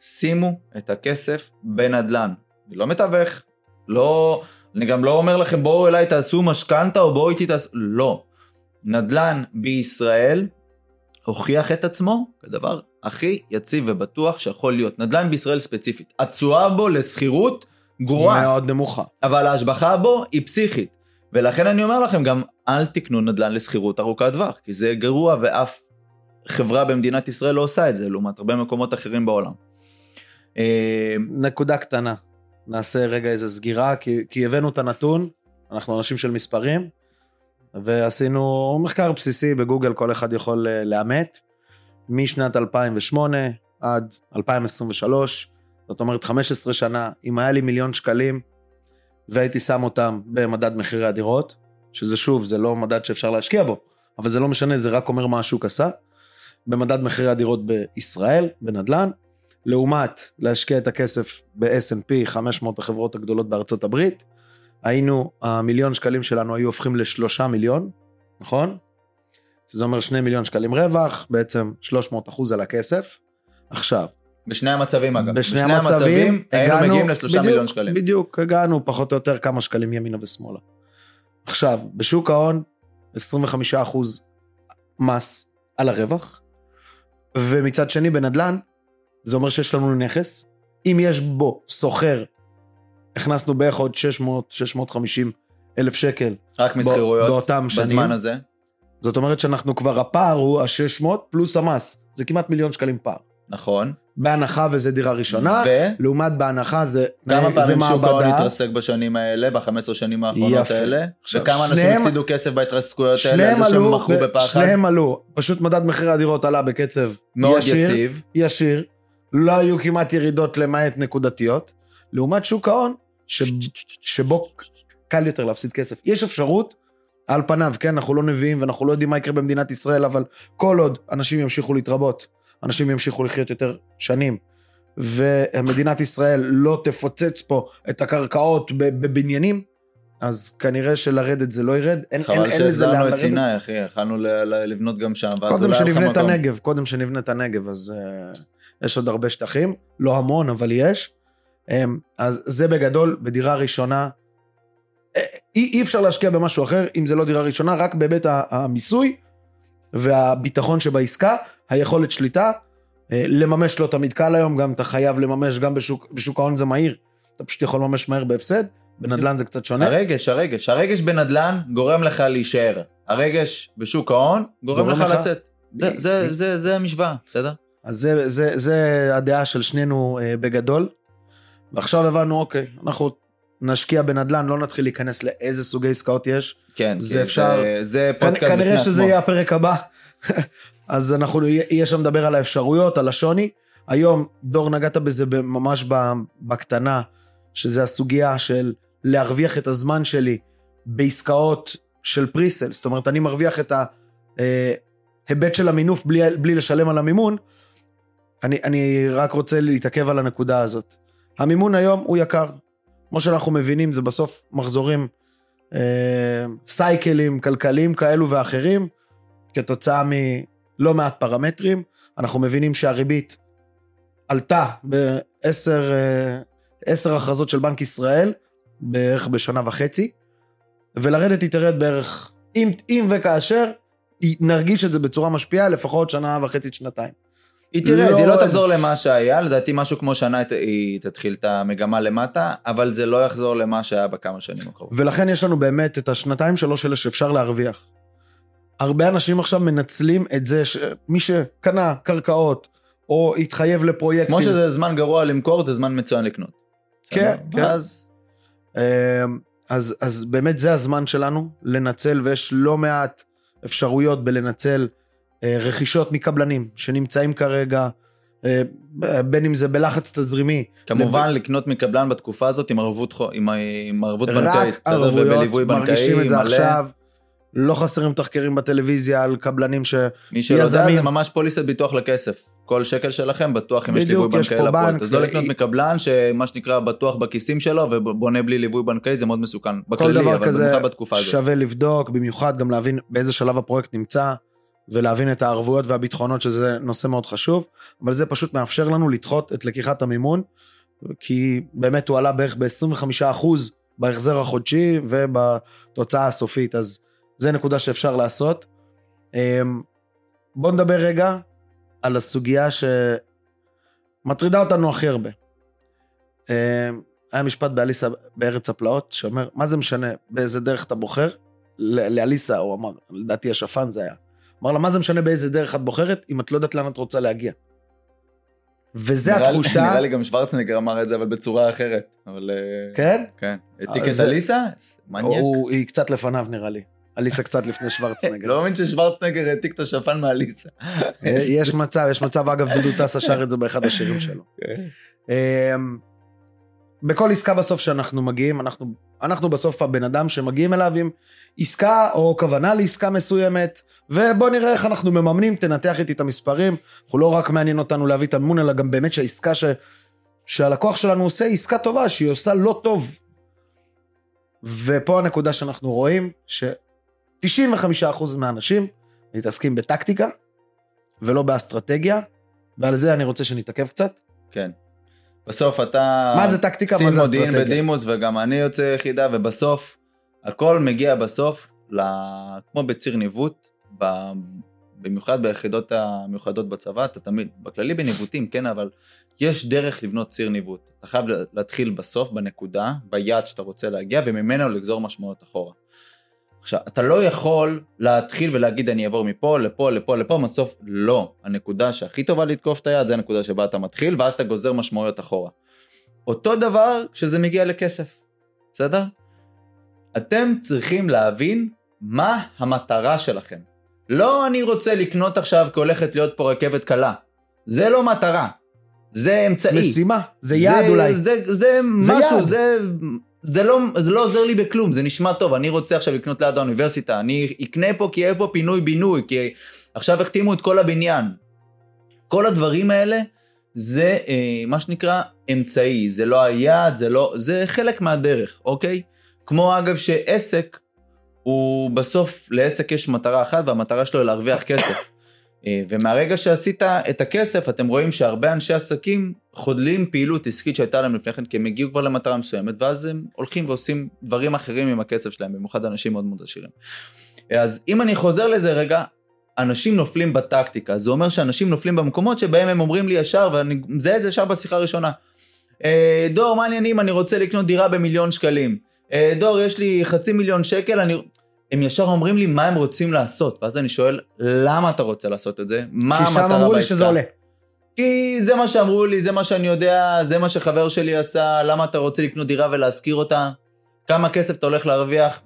שימו את הכסף בנדל"ן. אני לא מתווך, לא, אני גם לא אומר לכם בואו אליי תעשו משכנתה או בואו איתי תעשו, לא. נדל"ן בישראל הוכיח את עצמו כדבר הכי יציב ובטוח שיכול להיות. נדל"ן בישראל ספציפית. התשואה בו לשכירות גרועה. מאוד נמוכה. אבל ההשבחה בו היא פסיכית. ולכן אני אומר לכם גם, אל תקנו נדל"ן לשכירות ארוכת טווח, כי זה גרוע ואף חברה במדינת ישראל לא עושה את זה, לעומת הרבה מקומות אחרים בעולם. אה, נקודה קטנה, נעשה רגע איזה סגירה, כי, כי הבאנו את הנתון, אנחנו אנשים של מספרים, ועשינו מחקר בסיסי בגוגל, כל אחד יכול אה, לאמת, משנת 2008 עד 2023, זאת אומרת 15 שנה, אם היה לי מיליון שקלים והייתי שם אותם במדד מחירי הדירות, שזה שוב, זה לא מדד שאפשר להשקיע בו, אבל זה לא משנה, זה רק אומר מה השוק עשה, במדד מחירי הדירות בישראל, בנדל"ן, לעומת להשקיע את הכסף ב-S&P, 500 החברות הגדולות בארצות הברית, היינו, המיליון שקלים שלנו היו הופכים לשלושה מיליון, נכון? שזה אומר שני מיליון שקלים רווח, בעצם 300 אחוז על הכסף. עכשיו. בשני המצבים אגב. בשני, בשני המצבים, המצבים הגענו, היינו מגיעים לשלושה מיליון שקלים. בדיוק, הגענו פחות או יותר כמה שקלים ימינה ושמאלה. עכשיו, בשוק ההון, 25 אחוז מס על הרווח, ומצד שני בנדל"ן, זה אומר שיש לנו נכס, אם יש בו סוחר הכנסנו בערך עוד 600-650 אלף שקל. רק משכירויות באותם שנים. בזמן הזה. זאת אומרת שאנחנו כבר, הפער הוא ה-600 פלוס המס. זה כמעט מיליון שקלים פער. נכון. בהנחה וזה דירה ראשונה, ו... לעומת בהנחה זה, כמה זה פעמים שוק ההון התרסק בשנים האלה, ב-15 שנים האחרונות יפה. האלה? עכשיו, וכמה אנשים שניהם, הפסידו כסף בהתרסקויות האלה, זה שהם מכרו בפחד? שניהם עלו, פשט מדד מחירי הדירות עלה בקצב מאוד ישיר, יציב. ישיר, לא היו כמעט ירידות למעט נקודתיות. לעומת שוק ההון, ש... שבו קל יותר להפסיד כסף. יש אפשרות, על פניו, כן, אנחנו לא נביאים ואנחנו לא יודעים מה יקרה במדינת ישראל, אבל כל עוד אנשים ימשיכו להתרבות, אנשים ימשיכו לחיות יותר שנים, ומדינת ישראל לא תפוצץ פה את הקרקעות בבניינים, אז כנראה שלרדת זה לא ירד, אין, אין, אין לזה לאן לרדת. חבל שהזלנו את סיני, אחי, יכלנו לבנות גם שם, קודם שנבנה את הנגב, קודם שנבנה את הנגב, אז uh, יש עוד הרבה שטחים, לא המון, אבל יש. אמ, אז זה בגדול, בדירה ראשונה, אה, אי, אי אפשר להשקיע במשהו אחר אם זה לא דירה ראשונה, רק בהיבט המיסוי והביטחון שבעסקה, היכולת שליטה, אה, לממש לא תמיד קל היום, גם אתה חייב לממש, גם בשוק, בשוק ההון זה מהיר, אתה פשוט יכול לממש מהר בהפסד, בנדל"ן זה קצת שונה. הרגש, הרגש, הרגש בנדל"ן גורם לך להישאר, הרגש בשוק ההון גורם, גורם לך, לך לצאת. זה, זה, זה, זה המשוואה, בסדר? אז זה, זה, זה הדעה של שנינו אה, בגדול. ועכשיו הבנו, אוקיי, אנחנו נשקיע בנדל"ן, לא נתחיל להיכנס לאיזה סוגי עסקאות יש. כן, זה אפשר... זה, זה פודקאסט בפני עצמו. כנראה שזה יהיה הפרק הבא. [laughs] אז אנחנו, יהיה שם לדבר על האפשרויות, על השוני. היום, דור, נגעת בזה ממש בקטנה, שזה הסוגיה של להרוויח את הזמן שלי בעסקאות של פריסל. זאת אומרת, אני מרוויח את ההיבט אה, של המינוף בלי, בלי לשלם על המימון. אני, אני רק רוצה להתעכב על הנקודה הזאת. המימון היום הוא יקר. כמו שאנחנו מבינים, זה בסוף מחזורים, אה, סייקלים כלכליים כאלו ואחרים, כתוצאה מלא מעט פרמטרים. אנחנו מבינים שהריבית עלתה בעשר אה, הכרזות של בנק ישראל, בערך בשנה וחצי, ולרדת היא תרד בערך, אם, אם וכאשר, נרגיש את זה בצורה משפיעה, לפחות שנה וחצי, שנתיים. היא תרד, לא... היא לא תחזור למה שהיה, לדעתי משהו כמו שנה היא תתחיל את המגמה למטה, אבל זה לא יחזור למה שהיה בכמה שנים הקרובות. ולכן יש לנו באמת את השנתיים שלוש האלה שאפשר להרוויח. הרבה אנשים עכשיו מנצלים את זה שמי שקנה קרקעות, או התחייב לפרויקטים... כמו שזה זמן גרוע למכור, זה זמן מצוין לקנות. כן, כן. אז... אמ, אז, אז באמת זה הזמן שלנו לנצל, ויש לא מעט אפשרויות בלנצל רכישות מקבלנים שנמצאים כרגע, אה, בין אם זה בלחץ תזרימי. כמובן לב... לקנות מקבלן בתקופה הזאת עם ערבות, עם, עם ערבות בנקאית. רק ערבויות, מרגישים את זה מלא. עכשיו. לא חסרים תחקרים בטלוויזיה על קבלנים ש... מי שלא יודע זה ממש פוליסת ביטוח לכסף. כל שקל שלכם בטוח אם יש ליווי בנקאי לפועל. אז לא לקנות מקבלן שמה שנקרא בטוח בכיסים שלו ובונה בלי ליווי בנקאי זה מאוד מסוכן. בכללי, כל דבר כזה שווה לבדוק, במיוחד גם להבין באיזה שלב הפרויקט נמצא. ולהבין את הערבויות והביטחונות שזה נושא מאוד חשוב, אבל זה פשוט מאפשר לנו לדחות את לקיחת המימון, כי באמת הוא עלה בערך ב-25% בהחזר החודשי ובתוצאה הסופית, אז זה נקודה שאפשר לעשות. אמ, בואו נדבר רגע על הסוגיה שמטרידה אותנו הכי הרבה. אמ, היה משפט באליסה בארץ הפלאות שאומר, מה זה משנה באיזה דרך אתה בוחר? לאליסה הוא אמר, לדעתי השפן זה היה. אמר לה, מה זה משנה באיזה דרך את בוחרת, אם את לא יודעת לאן את רוצה להגיע. וזה נראה התחושה... נראה לי גם שוורצנגר אמר את זה, אבל בצורה אחרת. אבל... אה, כן? כן. העתיק את אליסה? מניאק. היא קצת לפניו נראה לי. אליסה קצת לפני [laughs] שוורצנגר. לא מאמין ששוורצנגר העתיק את השפן מאליסה. אה, יש מצב, יש מצב, אגב, דודו טסה שר את זה באחד השירים שלו. בכל עסקה בסוף שאנחנו מגיעים, אנחנו, אנחנו בסוף הבן אדם שמגיעים אליו עם עסקה או כוונה לעסקה מסוימת, ובוא נראה איך אנחנו מממנים, תנתח איתי את המספרים. אנחנו לא רק מעניין אותנו להביא את המימון, אלא גם באמת שהעסקה ש, שהלקוח שלנו עושה עסקה טובה, שהיא עושה לא טוב. ופה הנקודה שאנחנו רואים, ש-95% מהאנשים מתעסקים בטקטיקה, ולא באסטרטגיה, ועל זה אני רוצה שנתעכב קצת. כן. בסוף אתה... מה זה טקטיקה, מה זה אסטרטגיה? קצין מודיעין בדימוס וגם אני יוצא יחידה, ובסוף הכל מגיע בסוף, ל... כמו בציר ניווט, ב... במיוחד ביחידות המיוחדות בצבא, אתה תמיד, בכללי בניווטים, כן, אבל יש דרך לבנות ציר ניווט. אתה חייב להתחיל בסוף, בנקודה, ביעד שאתה רוצה להגיע, וממנו לגזור משמעויות אחורה. עכשיו, אתה לא יכול להתחיל ולהגיד אני אעבור מפה, לפה, לפה, לפה, בסוף לא. הנקודה שהכי טובה לתקוף את היד זה הנקודה שבה אתה מתחיל, ואז אתה גוזר משמעויות אחורה. אותו דבר כשזה מגיע לכסף, בסדר? אתם צריכים להבין מה המטרה שלכם. לא אני רוצה לקנות עכשיו כי הולכת להיות פה רכבת קלה. זה לא מטרה. זה אמצעי. משימה, זה יעד זה, אולי. זה, זה, זה משהו, יעד. זה זה לא, זה לא עוזר לי בכלום, זה נשמע טוב, אני רוצה עכשיו לקנות ליד האוניברסיטה, אני אקנה פה כי יהיה פה פינוי-בינוי, כי עכשיו החתימו את כל הבניין. כל הדברים האלה זה אה, מה שנקרא אמצעי, זה לא היעד, זה לא, זה חלק מהדרך, אוקיי? כמו אגב שעסק, הוא בסוף, לעסק יש מטרה אחת והמטרה שלו היא להרוויח כסף. אה, ומהרגע שעשית את הכסף, אתם רואים שהרבה אנשי עסקים חודלים פעילות עסקית שהייתה להם לפני כן, כי הם הגיעו כבר למטרה מסוימת, ואז הם הולכים ועושים דברים אחרים עם הכסף שלהם, במיוחד אנשים מאוד מאוד עשירים. אז אם אני חוזר לזה רגע, אנשים נופלים בטקטיקה, זה אומר שאנשים נופלים במקומות שבהם הם אומרים לי ישר, ואני מזהה את זה ישר בשיחה הראשונה. אה, דור, מה העניינים? אני רוצה לקנות דירה במיליון שקלים. אה, דור, יש לי חצי מיליון שקל, אני... הם ישר אומרים לי מה הם רוצים לעשות, ואז אני שואל, למה אתה רוצה לעשות את זה? מה המטרה בעסקה? כי שם אמרו לי שזה עולה. כי זה מה שאמרו לי, זה מה שאני יודע, זה מה שחבר שלי עשה, למה אתה רוצה לקנות דירה ולהשכיר אותה? כמה כסף אתה הולך להרוויח?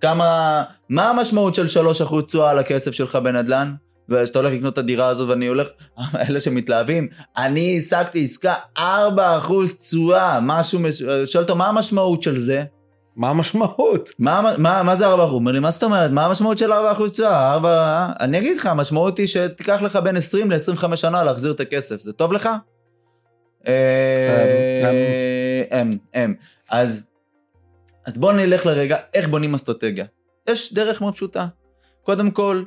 כמה... מה המשמעות של 3% תשואה על הכסף שלך בנדל"ן? ושאתה הולך לקנות את הדירה הזאת ואני הולך, [laughs] אלה שמתלהבים, אני השגתי עסקה 4% תשואה, משהו, שואל אותו מה המשמעות של זה? מה המשמעות? מה, מה, מה זה 4%? הוא אומר לי, מה זאת אומרת? מה המשמעות של 4% תשואה? 4... אני אגיד לך, המשמעות היא שתיקח לך בין 20 ל-25 שנה להחזיר את הכסף. זה טוב לך? אמ, אמ. אז, אז בואו נלך לרגע, איך בונים אסטרטגיה. יש דרך מאוד פשוטה. קודם כל,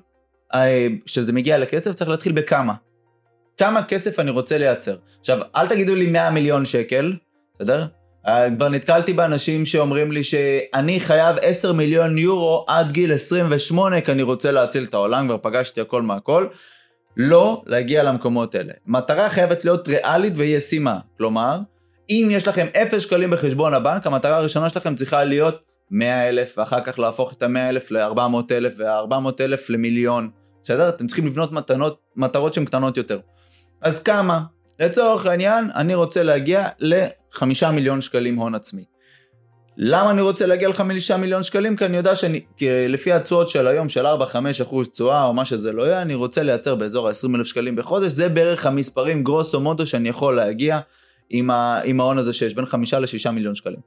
כשזה מגיע לכסף, צריך להתחיל בכמה. כמה כסף אני רוצה לייצר. עכשיו, אל תגידו לי 100 מיליון שקל, בסדר? אה, כבר נתקלתי באנשים שאומרים לי שאני חייב 10 מיליון יורו עד גיל 28 כי אני רוצה להציל את העולם, כבר פגשתי הכל מהכל. לא להגיע למקומות האלה. מטרה חייבת להיות ריאלית וישימה. כלומר, אם יש לכם 0 שקלים בחשבון הבנק, המטרה הראשונה שלכם צריכה להיות 100 אלף, ואחר כך להפוך את ה-100 אלף ל-400 אלף, וה-400 אלף למיליון. בסדר? אתם צריכים לבנות מתנות, מטרות שהן קטנות יותר. אז כמה? לצורך העניין, אני רוצה להגיע לחמישה מיליון שקלים הון עצמי. למה אני רוצה להגיע לחמישה מיליון שקלים? כי אני יודע שלפי התשואות של היום של 4-5 אחוז תשואה או מה שזה לא יהיה, אני רוצה לייצר באזור ה-20 אלף שקלים בחודש, זה בערך המספרים גרוסו מודו שאני יכול להגיע עם, ה, עם ההון הזה שיש בין 5 ל-6 מיליון שקלים.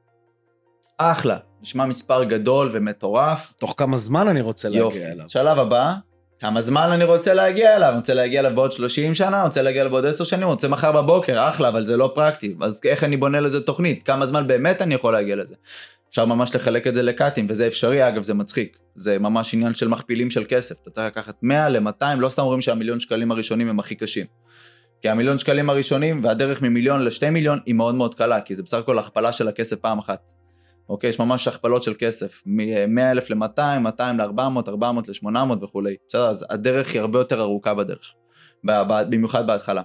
אחלה, נשמע מספר גדול ומטורף. תוך כמה זמן אני רוצה להגיע יופי. אליו. שלב הבא, כמה זמן אני רוצה להגיע אליו, רוצה להגיע אליו בעוד 30 שנה, רוצה להגיע אליו בעוד 10 שנים, רוצה מחר בבוקר, אחלה, אבל זה לא פרקטי. אז איך אני בונה לזה תוכנית? כמה זמן באמת אני יכול להגיע לזה? אפשר ממש לחלק את זה לקאטים, וזה אפשרי, אגב, זה מצחיק. זה ממש עניין של מכפילים של כסף. אתה צריך לקחת 100 ל-200, לא סתם אומרים שהמיליון שקלים הראשונים הם הכי קשים. כי המיליון שקלים הראשונים והדרך ממיליון לשתי מיליון היא מאוד מאוד קלה, כי זה בסך הכל הכפלה של הכסף פעם אחת. אוקיי? יש ממש הכפלות של כסף, מ-100 אלף ל-200, 200 ל-400, 400 ל-800 וכולי. בסדר? אז הדרך היא הרבה יותר ארוכה בדרך, במיוחד בהתחלה.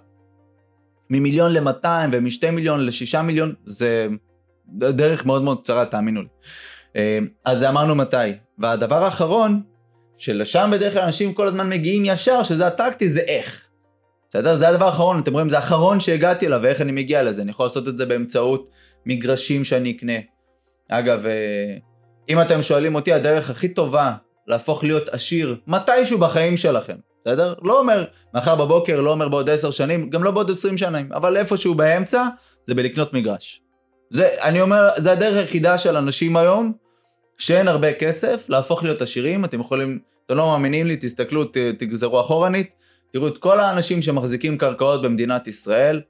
ממיליון ל-200 ומשתי מיליון ל-6 מיליון, זה דרך מאוד מאוד קצרה, תאמינו לי. אה, אז אמרנו מתי. והדבר האחרון, שלשם בדרך כלל אנשים כל הזמן מגיעים ישר, שזה הטקטי, זה איך. בסדר? זה הדבר האחרון, אתם רואים, זה האחרון שהגעתי אליו, ואיך אני מגיע לזה. אני יכול לעשות את זה באמצעות מגרשים שאני אקנה. אגב, אה, אם אתם שואלים אותי, הדרך הכי טובה להפוך להיות עשיר מתישהו בחיים שלכם, בסדר? לא אומר מחר בבוקר, לא אומר בעוד עשר שנים, גם לא בעוד עשרים שנים, אבל איפשהו באמצע, זה בלקנות מגרש. זה, אני אומר, זה הדרך היחידה של אנשים היום, שאין הרבה כסף, להפוך להיות עשירים, אתם יכולים, אתם לא מאמינים לי, תסתכלו, תגזרו אחורנית, תראו את כל האנשים שמחזיקים קרקעות במדינת ישראל,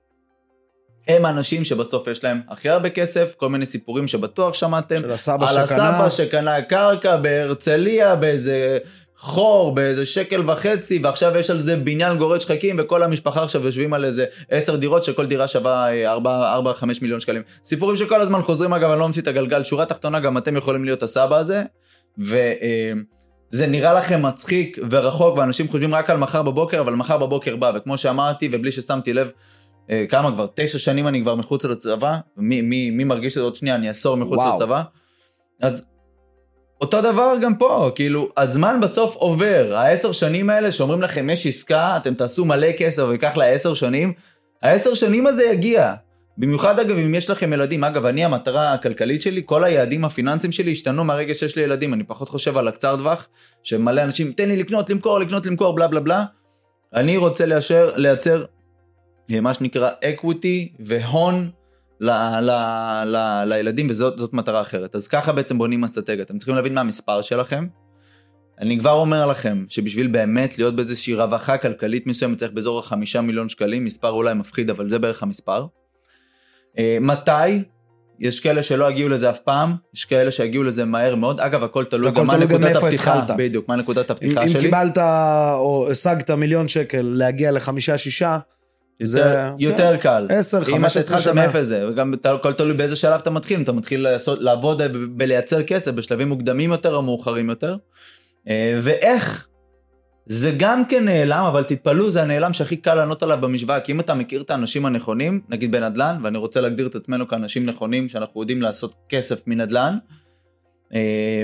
הם האנשים שבסוף יש להם הכי הרבה כסף, כל מיני סיפורים שבטוח שמעתם. של הסבא על שקנה. על הסבא שקנה קרקע בהרצליה, באיזה חור, באיזה שקל וחצי, ועכשיו יש על זה בניין גורד שחקים, וכל המשפחה עכשיו יושבים על איזה עשר דירות, שכל דירה שווה אה, ארבע, חמש מיליון שקלים. סיפורים שכל הזמן חוזרים, אגב, אני לא ממציא את הגלגל. שורה תחתונה, גם אתם יכולים להיות הסבא הזה, וזה אה, נראה לכם מצחיק ורחוק, ואנשים חושבים רק על מחר בבוקר, אבל מחר בבוקר בא, וכמו שאמרתי, ובלי ששמתי לב, אה, כמה כבר? תשע שנים אני כבר מחוץ לצבא, מי, מי, מי מרגיש שזה עוד שנייה, אני עשור מחוץ וואו. לצבא. אז אותו דבר גם פה, כאילו, הזמן בסוף עובר. העשר שנים האלה שאומרים לכם יש עסקה, אתם תעשו מלא כסף ויקח לה עשר שנים, העשר שנים הזה יגיע. במיוחד אגב אם יש לכם ילדים, אגב אני המטרה הכלכלית שלי, כל היעדים הפיננסיים שלי השתנו מהרגע שיש לי ילדים, אני פחות חושב על הקצר טווח, שמלא אנשים, תן לי לקנות, למכור, לקנות, למכור, בלה בלה בלה. אני רוצה ליישר, לייצר מה שנקרא equity והון ל, ל, ל, לילדים וזאת מטרה אחרת. אז ככה בעצם בונים אסטרטגיה. אתם צריכים להבין מה המספר שלכם. אני כבר אומר לכם שבשביל באמת להיות באיזושהי רווחה כלכלית מסוימת צריך באזור החמישה מיליון שקלים, מספר אולי מפחיד אבל זה בערך המספר. אה, מתי? יש כאלה שלא יגיעו לזה אף פעם, יש כאלה שיגיעו לזה מהר מאוד. אגב, הכל תלוי גם מה נקודת הפתיחה. בדיוק, מה נקודת הפתיחה אם, שלי. אם קיבלת או השגת מיליון שקל להגיע לחמישה-שישה, זה יותר כן, קל. 10, 15 שנה. אם אתה מאפס זה, וגם הכל תלוי באיזה שלב אתה מתחיל, אתה מתחיל לעשות, לעבוד ולייצר כסף בשלבים מוקדמים יותר או מאוחרים יותר. אה, ואיך, זה גם כן נעלם, אבל תתפלאו, זה הנעלם שהכי קל לענות עליו במשוואה, כי אם אתה מכיר את האנשים הנכונים, נגיד בנדל"ן, ואני רוצה להגדיר את עצמנו כאנשים נכונים, שאנחנו יודעים לעשות כסף מנדל"ן, אה,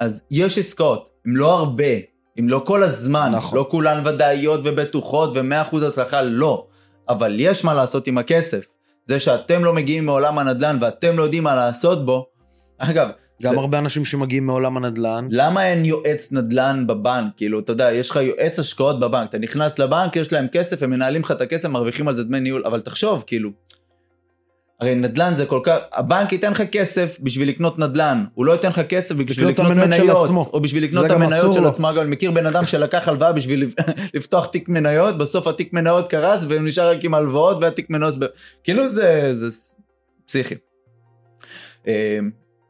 אז יש עסקאות, הם לא הרבה, אם לא כל הזמן, נכון. לא כולן ודאיות ובטוחות ו-100% הצלחה, לא. אבל יש מה לעשות עם הכסף. זה שאתם לא מגיעים מעולם הנדל"ן ואתם לא יודעים מה לעשות בו, אגב... גם זה... הרבה אנשים שמגיעים מעולם הנדל"ן. למה אין יועץ נדל"ן בבנק? כאילו, אתה יודע, יש לך יועץ השקעות בבנק, אתה נכנס לבנק, יש להם כסף, הם מנהלים לך את הכסף, מרוויחים על זה דמי ניהול, אבל תחשוב, כאילו, הרי נדל"ן זה כל כך, הבנק ייתן לך כסף בשביל לקנות נדל"ן, הוא לא ייתן לך כסף בשביל לקנות מניות, או בשביל לקנות את המניות של עצמו, אגב, אני מכיר בן אדם שלקח הלוואה בשביל [laughs] לפתוח תיק מניות, בסוף התיק מניות קרס והוא נשאר רק עם הלוואות והתיק מניות, כאילו זה, זה פסיכי. אה,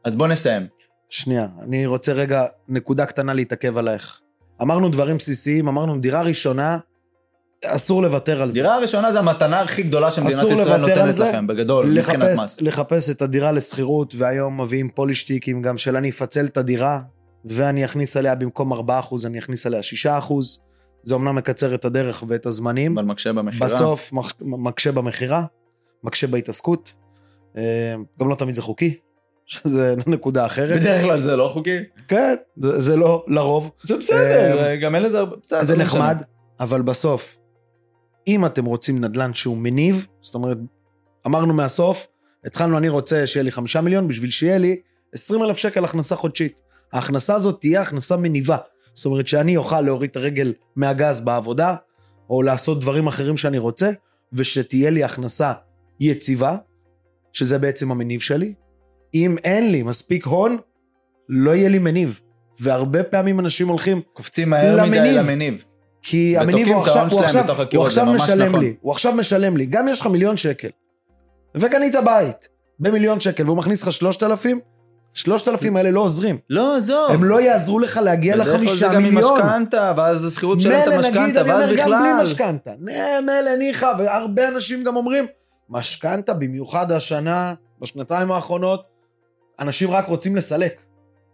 אז בוא נסיים. שנייה, אני רוצה רגע נקודה קטנה להתעכב עלייך. אמרנו דברים בסיסיים, אמרנו דירה ראשונה, אסור לוותר על זה. דירה ראשונה זה המתנה הכי גדולה שמדינת ישראל נותנת לכם, בגדול, מבחינת מס. לחפש את הדירה לשכירות, והיום מביאים פולישטיקים גם של אני אפצל את הדירה, ואני אכניס עליה במקום 4%, אני אכניס עליה 6%. זה אמנם מקצר את הדרך ואת הזמנים. אבל מקשה במכירה. בסוף מקשה במכירה, מקשה בהתעסקות. אה, גם לא תמיד זה חוקי, [laughs] שזה נקודה אחרת. בדרך כלל זה לא חוקי. כן, זה, זה לא לרוב. זה בסדר, אה, גם אין לזה... זה לא נחמד, אבל בסוף אם אתם רוצים נדל"ן שהוא מניב, זאת אומרת, אמרנו מהסוף, התחלנו, אני רוצה שיהיה לי חמישה מיליון, בשביל שיהיה לי 20 אלף שקל הכנסה חודשית. ההכנסה הזאת תהיה הכנסה מניבה. זאת אומרת שאני אוכל להוריד את הרגל מהגז בעבודה, או לעשות דברים אחרים שאני רוצה, ושתהיה לי הכנסה יציבה, שזה בעצם המניב שלי, אם אין לי מספיק הון, לא יהיה לי מניב. והרבה פעמים אנשים הולכים קופצים מהר מדי למניב. כי המניב הוא עכשיו, הוא עכשיו, הוא עכשיו משלם נכון. לי, הוא עכשיו משלם לי, גם יש לך מיליון שקל, וקנית בית במיליון שקל, והוא מכניס לך שלושת אלפים, שלושת אלפים האלה לא עוזרים. לא, עזוב. הם לא יעזרו לך להגיע לחמישה מיליון. זה גם עם משכנתה, ואז השכירות שלהם את המשכנתה, ואז בכלל. גם בלי משכנתה. מילא ניחא, והרבה אנשים גם אומרים, משכנתה, במיוחד השנה, בשנתיים האחרונות, אנשים רק רוצים לסלק.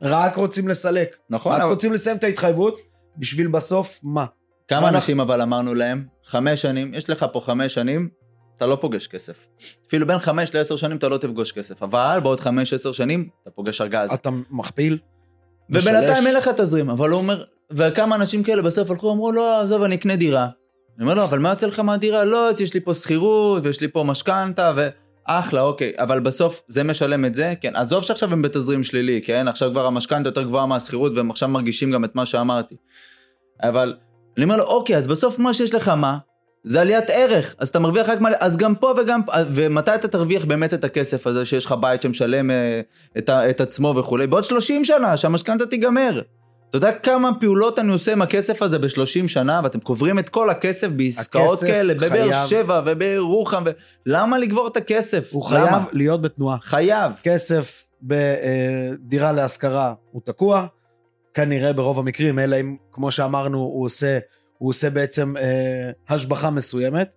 רק רוצים לסלק. נכון. רק אבל... רוצים לסיים את ההתחייבות, בשביל בסוף מה? כמה אנשים אבל אמרנו להם, חמש שנים, יש לך פה חמש שנים, אתה לא פוגש כסף. אפילו בין חמש לעשר שנים אתה לא תפגוש כסף, אבל בעוד חמש, עשר שנים אתה פוגש ארגז. אתה מכפיל. ובינתיים אין לך תזרים, אבל הוא אומר, וכמה אנשים כאלה בסוף הלכו, אמרו, לא, עזוב, אני אקנה דירה. אני אומר לו, אבל מה יוצא לך מהדירה? לא, יש לי פה שכירות, ויש לי פה משכנתה, ואחלה, אוקיי, אבל בסוף זה משלם את זה, כן, עזוב שעכשיו הם בתזרים שלילי, כן, עכשיו כבר המשכנתה יותר גבוהה מהשכירות, והם עכשיו מרגישים גם את מה שאמרתי. אבל אני אומר לו, אוקיי, אז בסוף מה שיש לך מה? זה עליית ערך, אז אתה מרוויח רק מלא, אז גם פה וגם פה, ומתי אתה תרוויח באמת את הכסף הזה שיש לך בית שמשלם אה, את, את עצמו וכולי? בעוד 30 שנה, שהמשכנתה תיגמר. אתה יודע כמה פעולות אני עושה עם הכסף הזה ב-30 שנה, ואתם קוברים את כל הכסף בעסקאות כאלה, בבאר שבע ובירוחם, ו... למה לגבור את הכסף? הוא למה? חייב להיות בתנועה. חייב. כסף בדירה להשכרה הוא תקוע, כנראה ברוב המקרים, אלא אם, כמו שאמרנו, הוא עושה הוא עושה בעצם אה, השבחה מסוימת.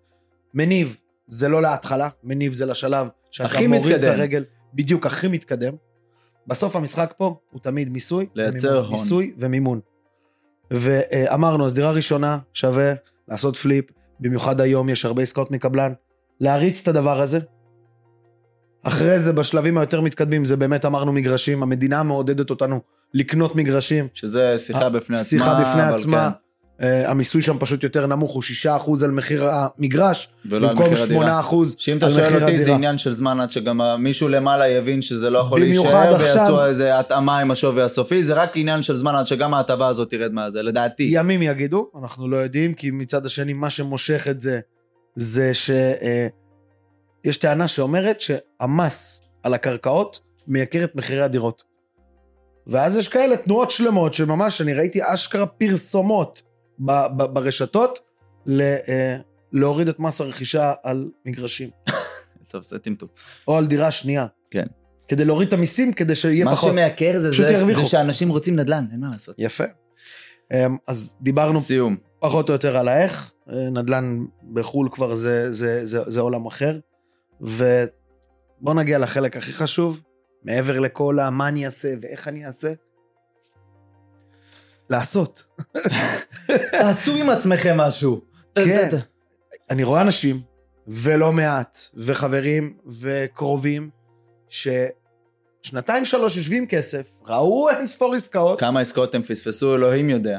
מניב זה לא להתחלה, מניב זה לשלב שאתה מוריד את הרגל, בדיוק הכי מתקדם. בסוף המשחק פה הוא תמיד מיסוי, לייצר ומימון, הון. מיסוי ומימון. ואמרנו, אז דירה ראשונה שווה לעשות פליפ, במיוחד היום יש הרבה עסקאות מקבלן, להריץ את הדבר הזה. אחרי זה, בשלבים היותר מתקדמים, זה באמת אמרנו מגרשים, המדינה מעודדת אותנו לקנות מגרשים. שזה שיחה בפני עצמה. שיחה בפני עצמה. כן. Uh, המיסוי שם פשוט יותר נמוך, הוא 6% על מחיר המגרש, במקום 8% על מחיר הדירה. שאם אתה שואל אותי זה עניין של זמן עד שגם מישהו למעלה יבין שזה לא יכול להישאר, ויעשו איזה התאמה עם השווי הסופי, זה רק עניין של זמן עד שגם ההטבה הזאת תרד מהזה, לדעתי. ימים יגידו, אנחנו לא יודעים, כי מצד השני מה שמושך את זה, זה שיש uh, טענה שאומרת שהמס על הקרקעות מייקר את מחירי הדירות. ואז יש כאלה תנועות שלמות שממש, אני ראיתי אשכרה פרסומות ברשתות אה, להוריד את מס הרכישה על מגרשים. [laughs] טוב, זה טמטום. או על דירה שנייה. כן. כדי להוריד את המיסים, כדי שיהיה מה פחות. מה שמייקר זה, זה, זה שאנשים רוצים נדל"ן, אין מה לעשות. יפה. אמ, אז דיברנו סיום. פחות או יותר על האיך, אה, נדל"ן בחו"ל כבר זה, זה, זה, זה עולם אחר, ובואו נגיע לחלק הכי חשוב, מעבר לכל המה אני אעשה ואיך אני אעשה, לעשות. תעשו עם עצמכם משהו. כן. אני רואה אנשים, ולא מעט, וחברים וקרובים, ששנתיים שלוש יושבים כסף, ראו אין ספור עסקאות. כמה עסקאות הם פספסו, אלוהים יודע.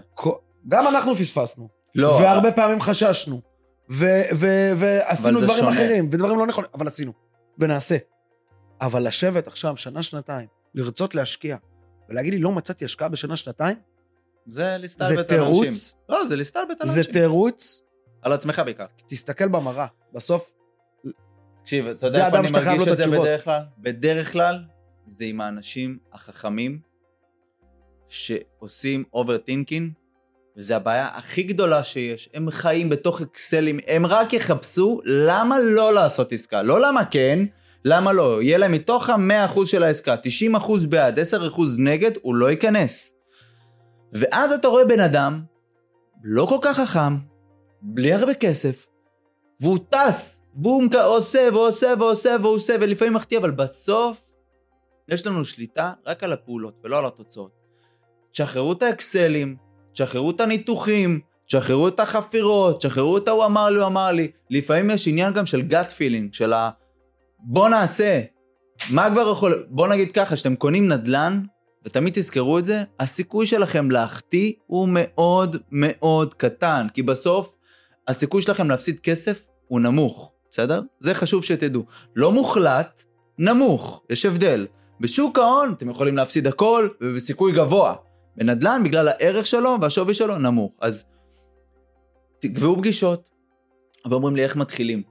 גם אנחנו פספסנו. לא. והרבה פעמים חששנו. ועשינו דברים שונה. אחרים, ודברים לא נכונים, אבל עשינו. ונעשה. אבל לשבת עכשיו שנה, שנתיים, לרצות להשקיע, ולהגיד לי, לא מצאתי השקעה בשנה, שנתיים? זה להסתלבט על אנשים. זה תירוץ. לא, זה להסתלבט על אנשים. זה תירוץ. על עצמך בעיקר. תסתכל במראה, בסוף... תקשיב, אתה יודע איפה אני מרגיש את זה בדרך כלל? בדרך כלל, זה עם האנשים החכמים שעושים overthinking, וזו הבעיה הכי גדולה שיש. הם חיים בתוך אקסלים, הם רק יחפשו למה לא לעשות עסקה. לא למה כן, למה לא. יהיה להם מתוך ה-100% של העסקה, 90% בעד, 10% נגד, הוא לא ייכנס. ואז אתה רואה בן אדם, לא כל כך חכם, בלי הרבה כסף, והוא טס, והוא עושה ועושה ועושה ועושה, ולפעמים מחטיא, אבל בסוף יש לנו שליטה רק על הפעולות ולא על התוצאות. תשחררו את האקסלים, תשחררו את הניתוחים, תשחררו את החפירות, תשחררו את ההוא אמר לי, הוא אמר לי. לפעמים יש עניין גם של גאט פילינג, של ה... בוא נעשה. מה כבר יכול... בוא נגיד ככה, שאתם קונים נדל"ן, ותמיד תזכרו את זה, הסיכוי שלכם להחטיא הוא מאוד מאוד קטן, כי בסוף הסיכוי שלכם להפסיד כסף הוא נמוך, בסדר? זה חשוב שתדעו. לא מוחלט, נמוך, יש הבדל. בשוק ההון אתם יכולים להפסיד הכל ובסיכוי גבוה. בנדל"ן, בגלל הערך שלו והשווי שלו, נמוך. אז תקבעו פגישות, ואומרים לי איך מתחילים.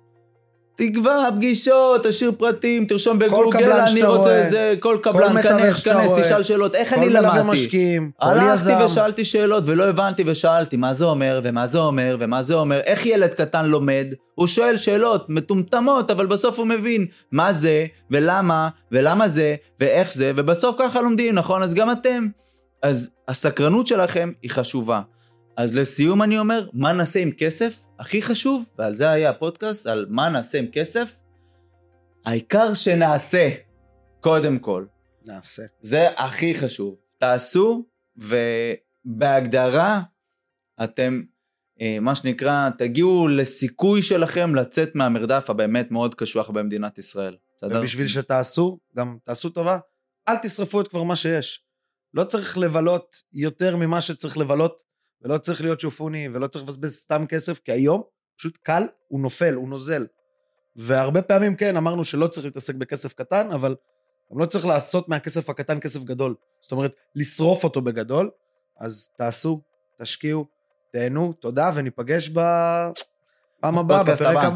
תקבע פגישות, תשאיר פרטים, תרשום בגוגל, אני רוצה איזה, כל קבלן, כנס, כנס, תשאל שאלות, איך אני למדתי? כל מלווה משקיעים, כל יזם. הלכתי ושאלתי שאלות ולא הבנתי ושאלתי מה זה אומר ומה זה אומר ומה זה אומר, איך ילד קטן לומד? הוא שואל שאלות מטומטמות, אבל בסוף הוא מבין מה זה ולמה ולמה זה ואיך זה, ובסוף ככה לומדים, נכון? אז גם אתם. אז הסקרנות שלכם היא חשובה. אז לסיום אני אומר, מה נעשה עם כסף? הכי חשוב, ועל זה היה הפודקאסט, על מה נעשה עם כסף, העיקר שנעשה, קודם כל. נעשה. זה הכי חשוב. תעשו, ובהגדרה, אתם, אה, מה שנקרא, תגיעו לסיכוי שלכם לצאת מהמרדף הבאמת מאוד קשוח במדינת ישראל. ובשביל שתעשו, גם תעשו טובה, אל תשרפו את כבר מה שיש. לא צריך לבלות יותר ממה שצריך לבלות ולא צריך להיות שופוני, ולא צריך לבזבז סתם כסף, כי היום פשוט קל, הוא נופל, הוא נוזל. והרבה פעמים כן, אמרנו שלא צריך להתעסק בכסף קטן, אבל גם לא צריך לעשות מהכסף הקטן כסף גדול. זאת אומרת, לשרוף אותו בגדול, אז תעשו, תשקיעו, תהנו, תודה, וניפגש בפעם הבאה, בפרק הבא.